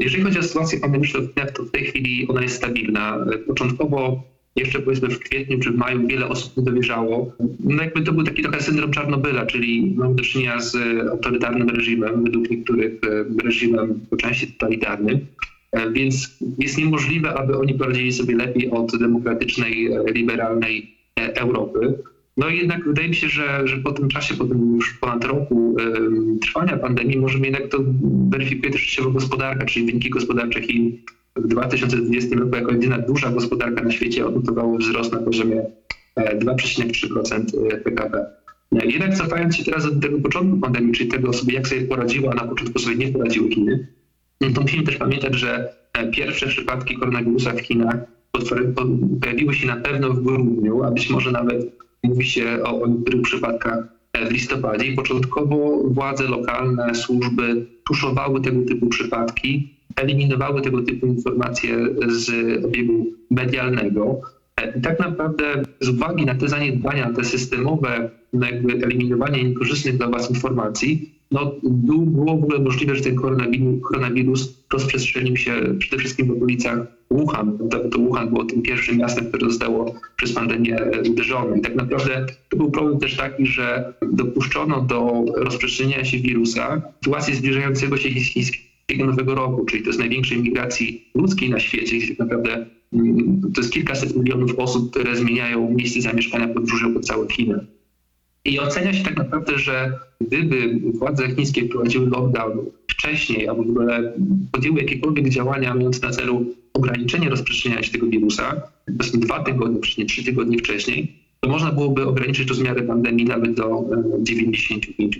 Jeżeli chodzi o sytuację pandemiczną to w tej chwili ona jest stabilna. Początkowo jeszcze powiedzmy w kwietniu czy w maju wiele osób nie dowierzało. No jakby to był taki trochę syndrom Czarnobyla, czyli mamy do czynienia z autorytarnym reżimem, według niektórych e, reżimem po części totalitarnym. E, Więc jest niemożliwe, aby oni poradzili sobie lepiej od demokratycznej, e, liberalnej Europy. No jednak wydaje mi się, że, że po tym czasie, po tym już ponad roku em, trwania pandemii, możemy jednak to weryfikuje też sieciowo gospodarka, czyli wyniki gospodarcze Chin w 2020 roku jako jedyna duża gospodarka na świecie odnotowało wzrost na poziomie e, 2,3% PKB. E, Jednak cofając się teraz do tego początku pandemii, czyli tego sobie, jak sobie poradziła, a na początku sobie nie poradziły Chiny, no to musimy też pamiętać, że e, pierwsze przypadki koronawirusa w Chinach pojawiły się na pewno w grudniu, a być może nawet mówi się o, o niektórych przypadkach e, w listopadzie i początkowo władze lokalne, służby tuszowały tego typu przypadki, eliminowały tego typu informacje z obiegu medialnego. E, I tak naprawdę z uwagi na te zaniedbania, te systemowe no jakby eliminowanie niekorzystnych dla Was informacji, no był, było w ogóle możliwe, że ten koronawirus, koronawirus rozprzestrzenił się przede wszystkim w okolicach Wuhan. To Wuhan było tym pierwszym miastem, które zostało przez pandemię e, uderzone. I tak naprawdę to był problem też taki, że dopuszczono do rozprzestrzeniania się wirusa w sytuacji zbliżającego się chińskiego Nowego Roku, czyli to jest największej migracji ludzkiej na świecie, gdzie tak naprawdę mm, to jest kilkaset milionów osób, które zmieniają miejsce zamieszkania, podróżują po całe Chiny. I ocenia się tak naprawdę, że gdyby władze chińskie wprowadziły lockdown wcześniej, albo w ogóle podjęły jakiekolwiek działania mające na celu ograniczenie rozprzestrzeniania się tego wirusa, powiedzmy dwa tygodnie, wcześniej, trzy tygodnie wcześniej, to można byłoby ograniczyć rozmiary pandemii nawet do e, 95%.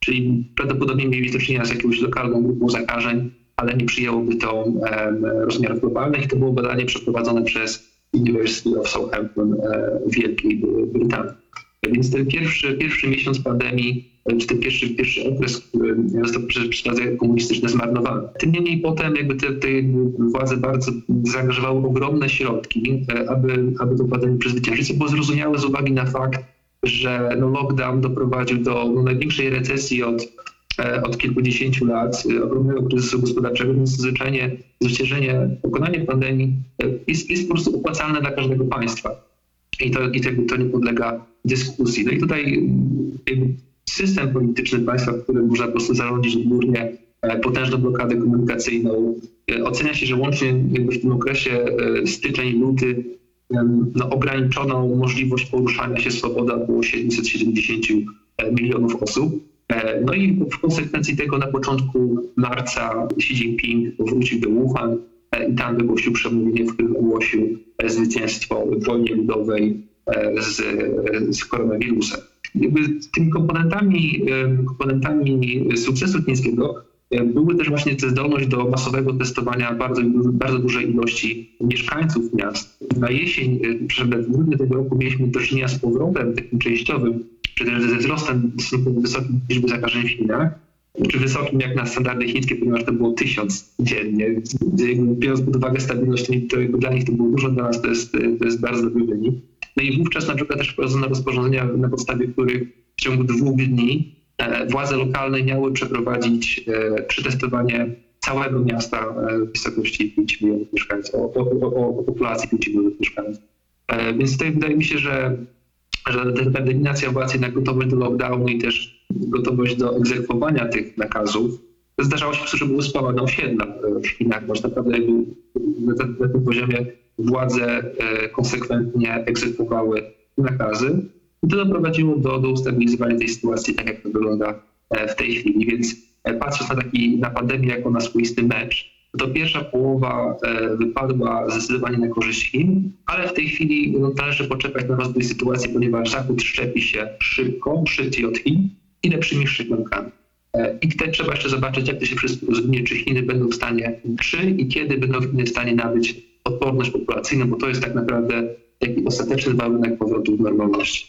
Czyli prawdopodobnie mieli do czynienia z jakąś lokalną grupą zakażeń, ale nie przyjęłoby to em, rozmiarów globalnych. To było badanie przeprowadzone przez University of Southampton e, w Wielkiej Brytanii. Więc ten pierwszy, pierwszy miesiąc pandemii, e, czy ten pierwszy, pierwszy okres, który został przez, władze komunistyczne zmarnowany. Tym niemniej potem jakby te, te władze bardzo zaangażowały ogromne środki, e, aby, aby tę pandemię przezwyciężyć, co było zrozumiałe z uwagi na fakt, że no, lockdown doprowadził do no, największej recesji od, e, od kilkudziesięciu lat, ogromnego kryzysu gospodarczego, więc zwyczajnie zwyciężenie, pokonanie pandemii jest, jest po prostu opłacalne dla każdego państwa. I to, i tego, to nie podlega dyskusji. No i tutaj mm, system polityczny państwa, w którym można po prostu zarządzić odgórnie e, potężną blokadę komunikacyjną. E, Ocenia się, że łącznie w tym okresie e, styczeń, luty em, no, ograniczono możliwość poruszania się swoboda było 770 milionów osób. No i w konsekwencji tego na początku marca Xi Jinping wrócił do Wuhan i tam wygłosił przemówienie, w którym ogłosił zwycięstwo w wojnie ludowej z, z koronawirusem. Jakby tymi komponentami, komponentami sukcesu chińskiego były też właśnie te zdolność do masowego testowania bardzo, bardzo dużej ilości mieszkańców miast. Na jesień, e, w grudniu tego roku mieliśmy do czynienia z powrotem takim częściowym, czy też ze wzrostem wysokiej liczby zakażeń w Chinach, czy wysokim jak na standardy chińskie, ponieważ to było tysiąc dziennie. Biorąc pod uwagę stabilność, to dla nich to było dużo, dla nas to jest, to jest bardzo dobry wynik. No i wówczas na przykład też wprowadzono rozporządzenia, na podstawie których w ciągu dwóch dni e, władze lokalne miały przeprowadzić e, przetestowanie całego miasta e, w wysokości 5 milionów mieszkańców, o, o, o, populacji 5 milionów mieszkańców. Więc tutaj wydaje mi się, że, że determinacja władz jednak gotowość do lockdownu i też gotowość do egzekwowania tych nakazów zdarzało się, że były spałe na osiedlach e, w Chinach, bo naprawdę jakby na, tym- na tym poziomie władze e, konsekwentnie egzekwowały nakazy. I to doprowadziło do, do ustabilizowania tej sytuacji, tak jak to wygląda e, w tej chwili. Więc e, patrząc na, taki, na pandemię jako na swoisty mecz, to pierwsza połowa wypadła zdecydowanie na korzyść Chin, ale w tej chwili no, należy poczekać na rozwój sytuacji, ponieważ Zachód szczepi się szybko, szybciej od Chin i lepszymi szczepionkami. I tutaj trzeba jeszcze zobaczyć, jak to się wszystko rozwinie, czy Chiny będą w stanie, czy i kiedy będą w stanie nabyć odporność populacyjną, bo to jest tak naprawdę taki ostateczny warunek powrotu do normalności.